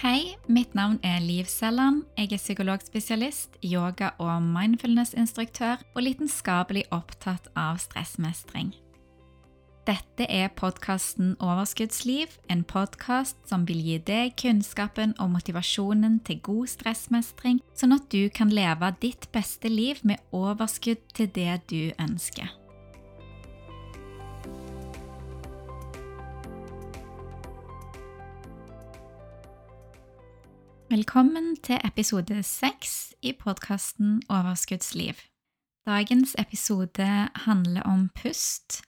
Hei, mitt navn er Liv Selland. Jeg er psykologspesialist, yoga- og mindfulness-instruktør og lidenskapelig opptatt av stressmestring. Dette er podkasten Overskuddsliv, en podkast som vil gi deg kunnskapen og motivasjonen til god stressmestring, sånn at du kan leve ditt beste liv med overskudd til det du ønsker. Velkommen til episode seks i podkasten Overskuddsliv. Dagens episode handler om pust,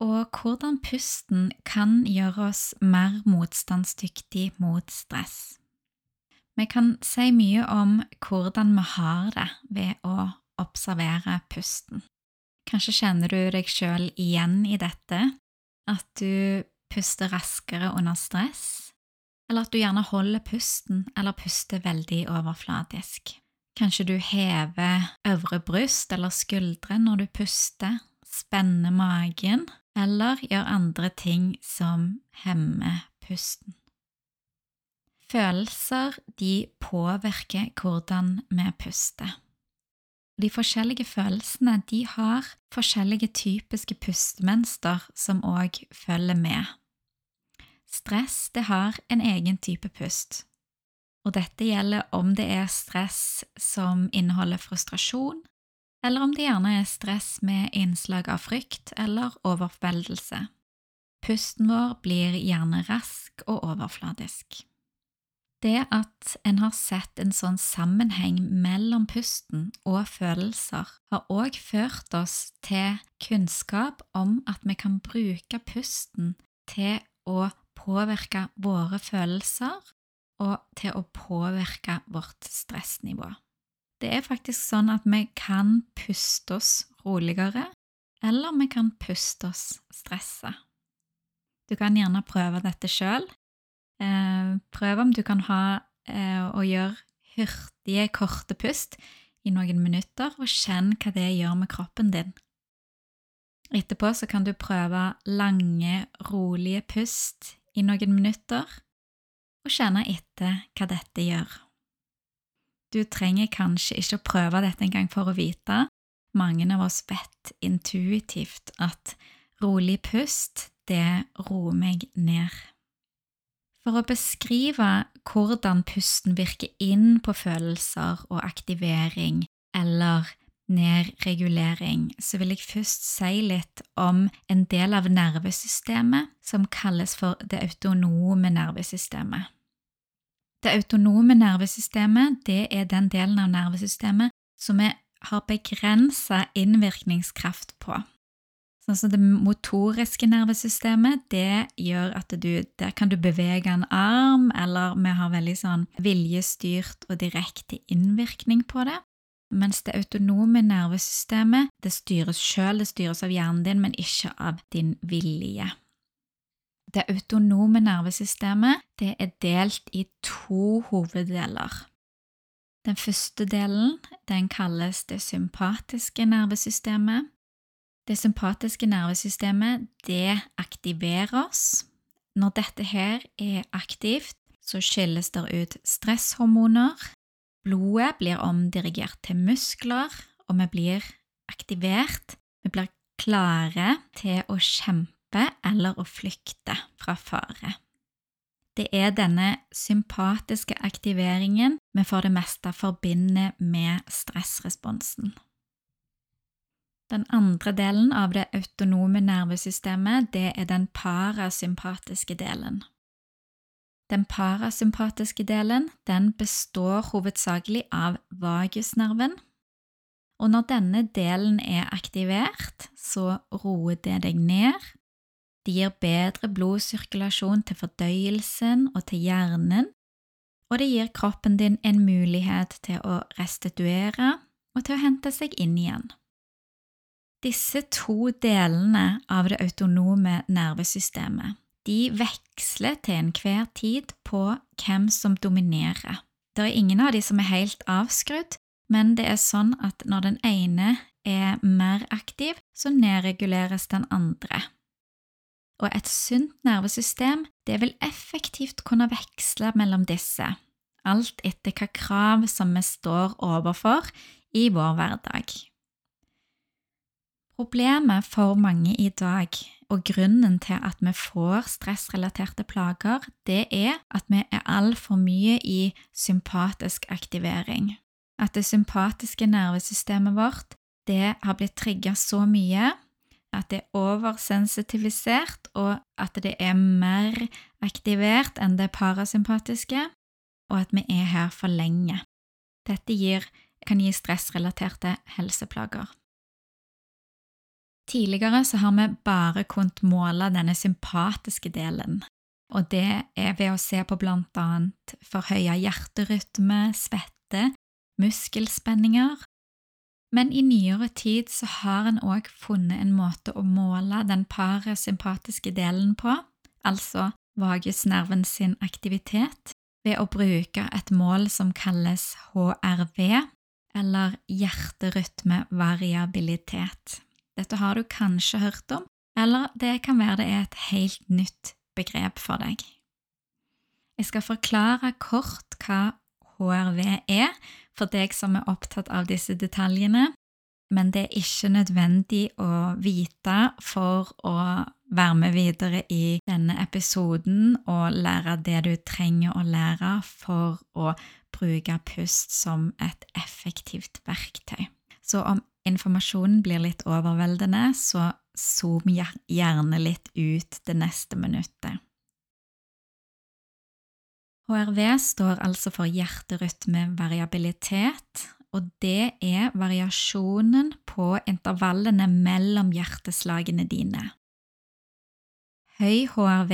og hvordan pusten kan gjøre oss mer motstandsdyktig mot stress. Vi kan si mye om hvordan vi har det ved å observere pusten. Kanskje kjenner du deg sjøl igjen i dette, at du puster raskere under stress eller at du gjerne holder pusten eller puster veldig overfladisk. Kanskje du hever øvre bryst eller skuldre når du puster, spenner magen, eller gjør andre ting som hemmer pusten. Følelser de påvirker hvordan vi puster. De forskjellige følelsene de har forskjellige typiske pustemønster som òg følger med. Stress det har en egen type pust, og dette gjelder om det er stress som inneholder frustrasjon, eller om det gjerne er stress med innslag av frykt eller overveldelse. Pusten vår blir gjerne rask og overfladisk. Det at en har sett en sånn sammenheng mellom pusten og følelser, har òg ført oss til kunnskap om at vi kan bruke pusten til å påvirke våre følelser og til å påvirke vårt stressnivå. Det er faktisk sånn at vi kan puste oss roligere, eller vi kan puste oss stressa. Du kan gjerne prøve dette sjøl. Eh, prøv om du kan ha å og gjøre hurtige, korte pust i noen minutter, og kjenn hva det gjør med kroppen din. Etterpå så kan du prøve lange, rolige pust i noen minutter og kjenne etter hva dette gjør. Du trenger kanskje ikke å prøve dette engang for å vite. Mange av oss vet intuitivt at rolig pust, det roer meg ned. For å beskrive hvordan pusten virker inn på følelser og aktivering eller nedregulering, så vil jeg først si litt om en del av nervesystemet som kalles for det autonome nervesystemet. Det autonome nervesystemet det er den delen av nervesystemet som vi har begrensa innvirkningskraft på. Sånn som Det motoriske nervesystemet det gjør at du, der kan du bevege en arm, eller vi har veldig sånn viljestyrt og direkte innvirkning på det mens det autonome nervesystemet det styres sjøl, det styres av hjernen din, men ikke av din vilje. Det autonome nervesystemet det er delt i to hoveddeler. Den første delen den kalles det sympatiske nervesystemet. Det sympatiske nervesystemet det aktiverer oss. Når dette her er aktivt, så skilles det ut stresshormoner, Blodet blir omdirigert til muskler, og vi blir aktivert. Vi blir klare til å kjempe eller å flykte fra fare. Det er denne sympatiske aktiveringen vi for det meste forbinder med stressresponsen. Den andre delen av det autonome nervesystemet det er den parasympatiske delen. Den parasympatiske delen den består hovedsakelig av vagusnerven, og når denne delen er aktivert, så roer det deg ned. Det gir bedre blodsirkulasjon til fordøyelsen og til hjernen, og det gir kroppen din en mulighet til å restituere og til å hente seg inn igjen. Disse to delene av det autonome nervesystemet de veksler til enhver tid på hvem som dominerer. Det er ingen av de som er helt avskrudd, men det er sånn at når den ene er mer aktiv, så nedreguleres den andre. og et sunt nervesystem det vil effektivt kunne veksle mellom disse, alt etter hva krav som vi står overfor i vår hverdag. Problemet for mange i dag, og grunnen til at vi får stressrelaterte plager, det er at vi er altfor mye i sympatisk aktivering. At det sympatiske nervesystemet vårt det har blitt trigga så mye at det er oversensitivisert, og at det er mer aktivert enn det parasympatiske, og at vi er her for lenge. Dette gir, kan gi stressrelaterte helseplager. Tidligere så har vi bare kunnet måle denne sympatiske delen, og det er ved å se på blant annet forhøya hjerterytme, svette, muskelspenninger men i nyere tid så har en òg funnet en måte å måle den parasympatiske delen på, altså vagusnerven sin aktivitet, ved å bruke et mål som kalles HRV, eller hjerterytmevariabilitet. Dette har du kanskje hørt om, eller det kan være det er et helt nytt begrep for deg. Jeg skal forklare kort hva HRV er, for deg som er opptatt av disse detaljene, men det er ikke nødvendig å vite for å være med videre i denne episoden og lære det du trenger å lære for å bruke pust som et effektivt verktøy. Så om informasjonen blir litt overveldende, så zoom gjerne litt ut det neste minuttet. HRV står altså for hjerterytmevariabilitet, og det er variasjonen på intervallene mellom hjerteslagene dine. Høy HRV,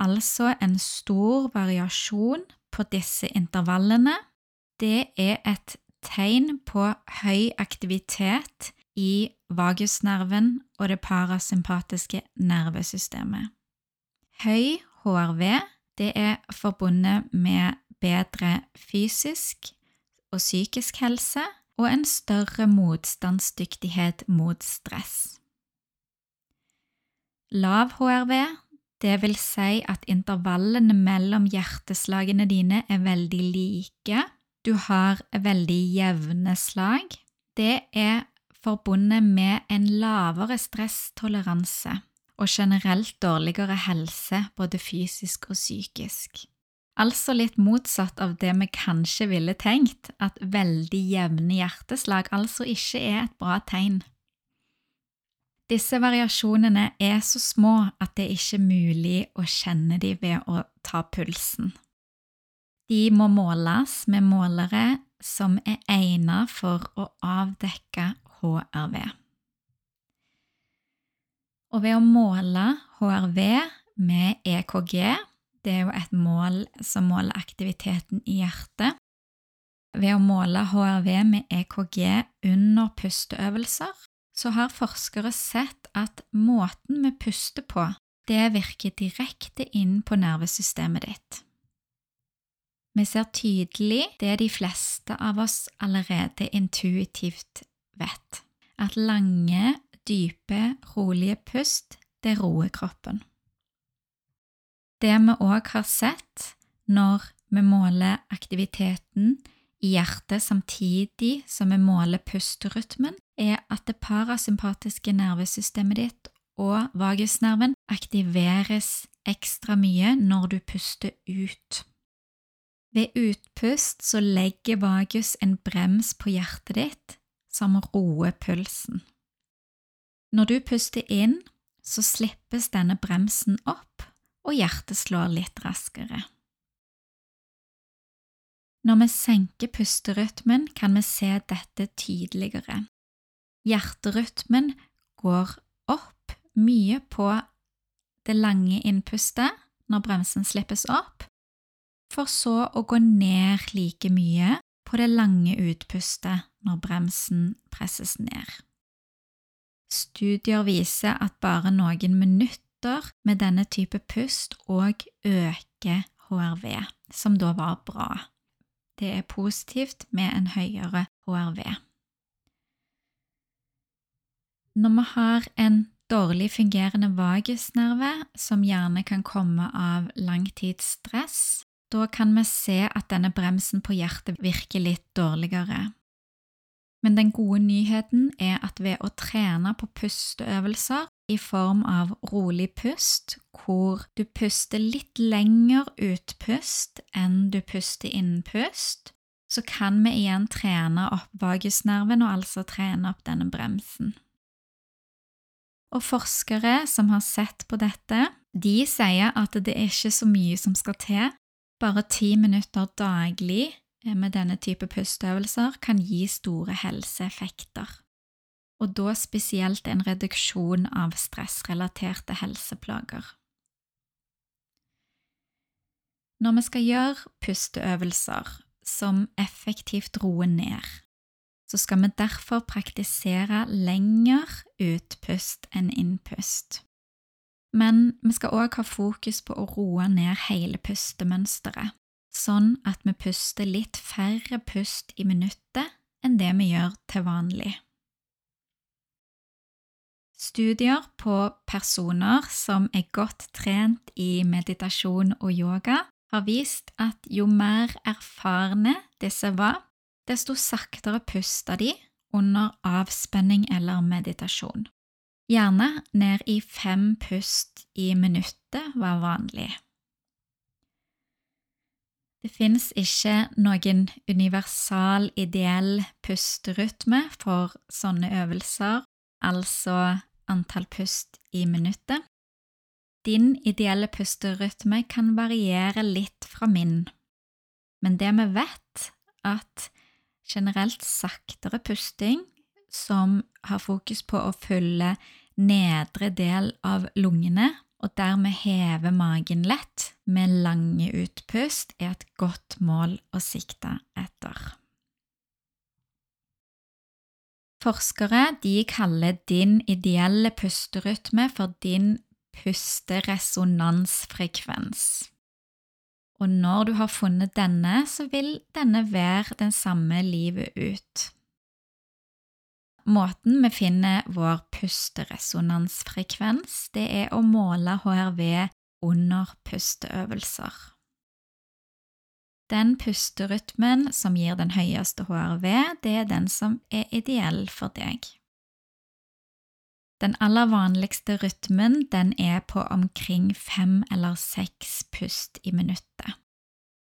altså en stor variasjon på disse intervallene, det er et tegn på høy aktivitet i vagusnerven og det parasympatiske nervesystemet. Høy HRV er forbundet med bedre fysisk og psykisk helse og en større motstandsdyktighet mot stress. Lav HRV, det vil si at intervallene mellom hjerteslagene dine er veldig like, du har veldig jevne slag. Det er forbundet med en lavere stresstoleranse og generelt dårligere helse, både fysisk og psykisk. Altså litt motsatt av det vi kanskje ville tenkt, at veldig jevne hjerteslag altså ikke er et bra tegn. Disse variasjonene er så små at det er ikke mulig å kjenne dem ved å ta pulsen. De må måles med målere som er egnet for å avdekke HRV. Og ved å måle HRV med EKG, det er jo et mål som måler aktiviteten i hjertet Ved å måle HRV med EKG under pusteøvelser, så har forskere sett at måten vi puster på, det virker direkte inn på nervesystemet ditt. Vi ser tydelig det de fleste av oss allerede intuitivt vet, at lange dype, rolige pust, det roer kroppen. Det vi òg har sett når vi måler aktiviteten i hjertet samtidig som vi måler pusterytmen, er at det parasympatiske nervesystemet ditt og vagusnerven aktiveres ekstra mye når du puster ut. Ved utpust så legger vagus en brems på hjertet ditt som roer pulsen. Når du puster inn, så slippes denne bremsen opp, og hjertet slår litt raskere. Når vi senker pusterytmen, kan vi se dette tydeligere. Hjerterytmen går opp mye på det lange innpustet når bremsen slippes opp, for så å gå ned like mye på det lange utpustet når bremsen presses ned. Studier viser at bare noen minutter med denne type pust òg øker HRV, som da var bra. Det er positivt med en høyere HRV. Når vi har en dårlig fungerende vagusnerve, som gjerne kan komme av langtidsstress. Da kan vi se at denne bremsen på hjertet virker litt dårligere. Men den gode nyheten er at ved å trene på pusteøvelser i form av rolig pust, hvor du puster litt lenger utpust enn du puster innpust, så kan vi igjen trene opp vagusnerven og altså trene opp denne bremsen. Og forskere som har sett på dette, de sier at det er ikke så mye som skal til. Bare ti minutter daglig med denne type pusteøvelser kan gi store helseeffekter, og da spesielt en reduksjon av stressrelaterte helseplager. Når vi skal gjøre pusteøvelser som effektivt roer ned, så skal vi derfor praktisere lengre utpust enn innpust. Men vi skal òg ha fokus på å roe ned hele pustemønsteret, sånn at vi puster litt færre pust i minuttet enn det vi gjør til vanlig. Studier på personer som er godt trent i meditasjon og yoga, har vist at jo mer erfarne disse var, desto saktere pusta de under avspenning eller meditasjon. Gjerne ned i fem pust i minuttet var vanlig. Det fins ikke noen universal, ideell pusterytme for sånne øvelser, altså antall pust i minuttet. Din ideelle pusterytme kan variere litt fra min, men det vi vet, at generelt saktere pusting som har fokus på å fylle nedre del av lungene, og dermed heve magen lett med lange utpust, er et godt mål å sikte etter. Forskere de kaller din ideelle pusterytme for din pusteresonansfrekvens. Og når du har funnet denne, så vil denne være den samme livet ut. Måten vi finner vår pusteresonansfrekvens, det er å måle HRV under pusteøvelser. Den pusterytmen som gir den høyeste HRV, det er den som er ideell for deg. Den aller vanligste rytmen den er på omkring fem eller seks pust i minuttet,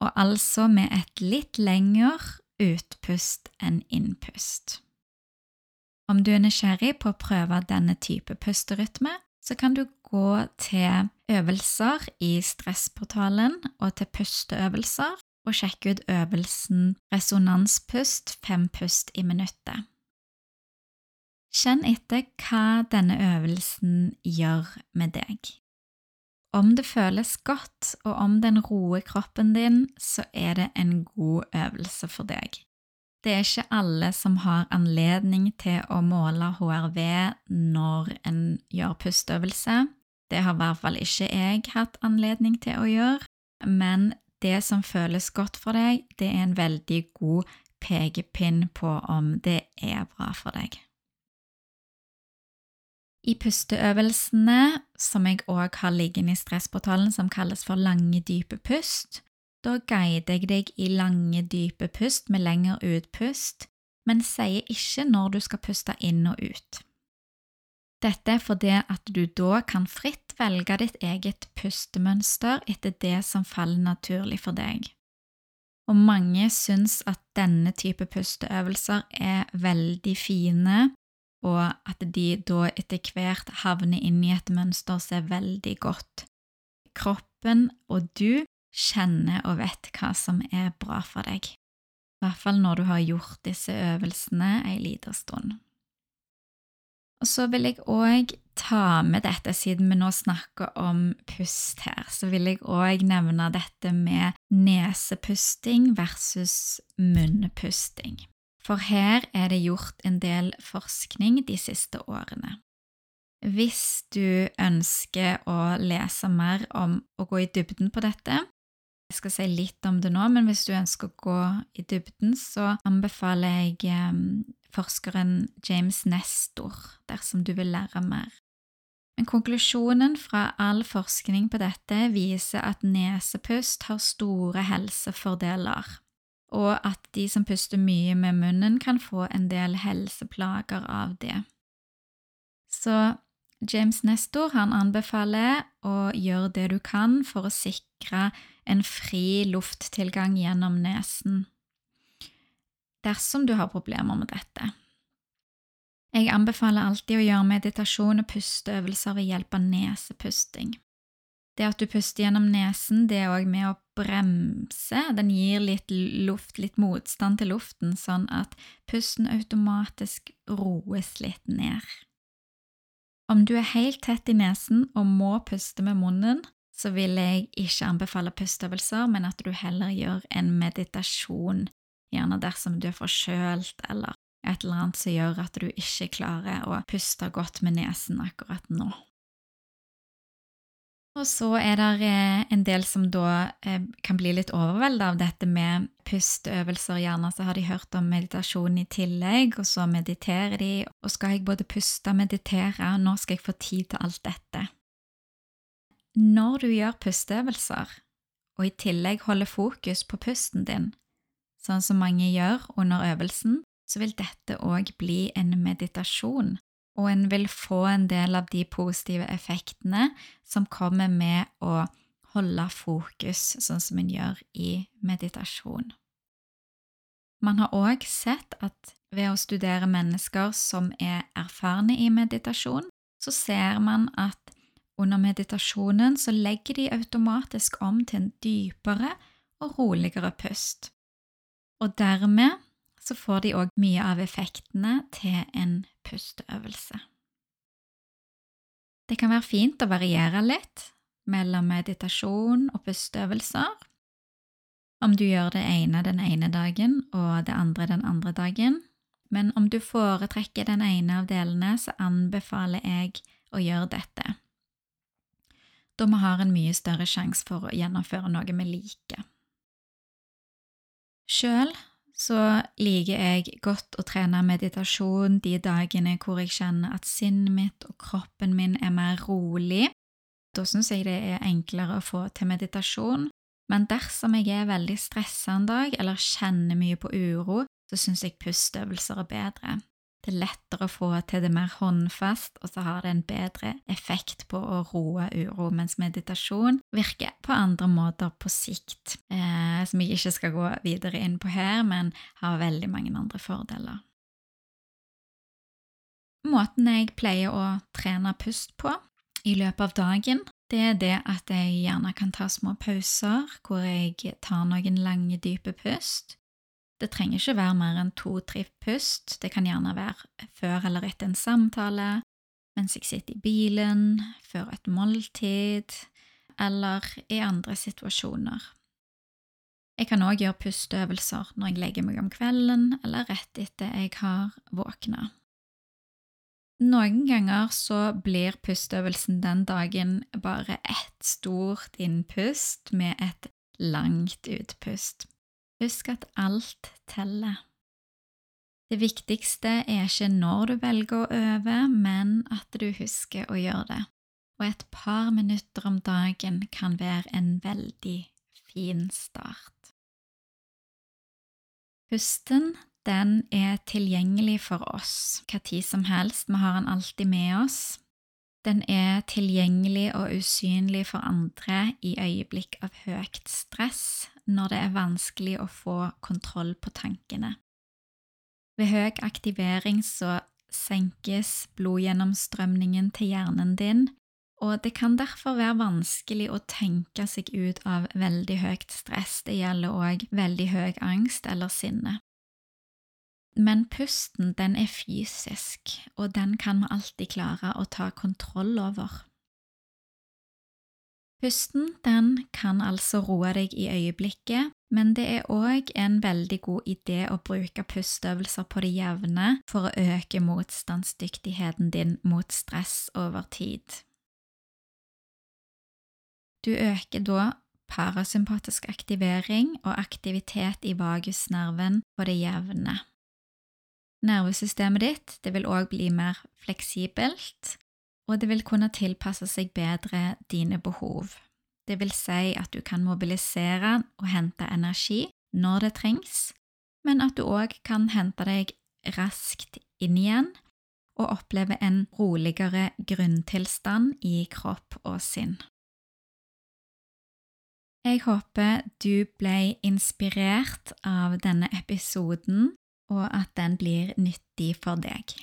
og altså med et litt lengre utpust enn innpust. Om du er nysgjerrig på å prøve denne type pusterytme, så kan du gå til øvelser i Stressportalen og til pusteøvelser og sjekke ut øvelsen resonanspust fem pust i minuttet. Kjenn etter hva denne øvelsen gjør med deg. Om det føles godt, og om den roer kroppen din, så er det en god øvelse for deg. Det er ikke alle som har anledning til å måle HRV når en gjør pusteøvelse. Det har i hvert fall ikke jeg hatt anledning til å gjøre, men det som føles godt for deg, det er en veldig god pekepinn på om det er bra for deg. I pusteøvelsene, som jeg òg har liggende i stressportalen, som kalles for lange, dype pust, da guider jeg deg i lange, dype pust med lengre utpust, men sier ikke når du skal puste inn og ut. Dette er fordi at du da kan fritt velge ditt eget pustemønster etter det som faller naturlig for deg. Og mange syns at denne type pusteøvelser er veldig fine og at de da etter hvert havner inn i et mønster som er veldig godt. Kroppen og du kjenner og vet hva som er bra for deg, i hvert fall når du har gjort disse øvelsene ei lita stund. Og så vil jeg òg ta med dette, siden vi nå snakker om pust her, så vil jeg òg nevne dette med nesepusting versus munnpusting for her er det gjort en del forskning de siste årene. Hvis du ønsker å lese mer om å gå i dybden på dette, jeg skal si litt om det nå, men hvis du ønsker å gå i dybden, så anbefaler jeg ehm, forskeren James Nestor dersom du vil lære mer. Men konklusjonen fra all forskning på dette viser at nesepust har store helsefordeler, og at de som puster mye med munnen, kan få en del helseplager av det. Så James Nestor han anbefaler å gjøre det du kan for å sikre en fri lufttilgang gjennom nesen, dersom du har problemer med dette. Jeg anbefaler alltid å gjøre meditasjon og pusteøvelser ved hjelp av nesepusting. Det at du puster gjennom nesen, det er òg med å bremse. Den gir litt luft, litt motstand til luften, sånn at pusten automatisk roes litt ned. Om du er helt tett i nesen og må puste med munnen, så vil jeg ikke anbefale pusteøvelser, men at du heller gjør en meditasjon, gjerne dersom du er forkjølt eller et eller annet som gjør at du ikke klarer å puste godt med nesen akkurat nå. Og så er det eh, en del som da eh, kan bli litt overveldet av dette med pusteøvelser. Gjerne så har de hørt om meditasjon i tillegg, og så mediterer de. Og skal jeg både puste og meditere, og når skal jeg få tid til alt dette? Når du gjør pusteøvelser, og i tillegg holder fokus på pusten din, sånn som mange gjør under øvelsen, så vil dette òg bli en meditasjon, og en vil få en del av de positive effektene som kommer med å holde fokus, sånn som en gjør i meditasjon. Man har òg sett at ved å studere mennesker som er erfarne i meditasjon, så ser man at under meditasjonen så legger de automatisk om til en dypere og roligere pust. Og dermed så får de òg mye av effektene til en pusteøvelse. Det kan være fint å variere litt mellom meditasjon og pusteøvelser. Om du gjør det ene den ene dagen og det andre den andre dagen. Men om du foretrekker den ene av delene, så anbefaler jeg å gjøre dette. Da vi har en mye større sjanse for å gjennomføre noe vi liker. Sjøl så liker jeg godt å trene meditasjon de dagene hvor jeg kjenner at sinnet mitt og kroppen min er mer rolig. Da syns jeg det er enklere å få til meditasjon. Men dersom jeg er veldig stressa en dag eller kjenner mye på uro, så syns jeg pusteøvelser er bedre. Det er lettere å få til det mer håndfast, og så har det en bedre effekt på å roe uro, mens meditasjon virker på andre måter på sikt, eh, som jeg ikke skal gå videre inn på her, men har veldig mange andre fordeler. Måten jeg pleier å trene pust på i løpet av dagen, det er det at jeg gjerne kan ta små pauser hvor jeg tar noen lange, dype pust. Det trenger ikke være mer enn to-tre pust, det kan gjerne være før eller etter en samtale, mens jeg sitter i bilen, før et måltid, eller i andre situasjoner. Jeg kan òg gjøre pusteøvelser når jeg legger meg om kvelden eller rett etter jeg har våkna. Noen ganger så blir pusteøvelsen den dagen bare ett stort innpust med et langt utpust. Husk at alt teller. Det viktigste er ikke når du velger å øve, men at du husker å gjøre det. Og et par minutter om dagen kan være en veldig fin start. Pusten den er tilgjengelig for oss hva tid som helst, vi har den alltid med oss. Den er tilgjengelig og usynlig for andre i øyeblikk av høyt stress, når det er vanskelig å få kontroll på tankene. Ved høy aktivering så senkes blodgjennomstrømningen til hjernen din, og det kan derfor være vanskelig å tenke seg ut av veldig høyt stress. Det gjelder òg veldig høy angst eller sinne. Men pusten, den er fysisk, og den kan vi alltid klare å ta kontroll over. Pusten, den kan altså roe deg i øyeblikket, men det er òg en veldig god idé å bruke pusteøvelser på det jevne for å øke motstandsdyktigheten din mot stress over tid. Du øker da parasympatisk aktivering og aktivitet i vagusnerven på det jevne. Nervesystemet ditt det vil òg bli mer fleksibelt, og det vil kunne tilpasse seg bedre dine behov. Det vil si at du kan mobilisere og hente energi når det trengs, men at du òg kan hente deg raskt inn igjen og oppleve en roligere grunntilstand i kropp og sinn. Jeg håper du ble inspirert av denne episoden, og at den blir nyttig for deg.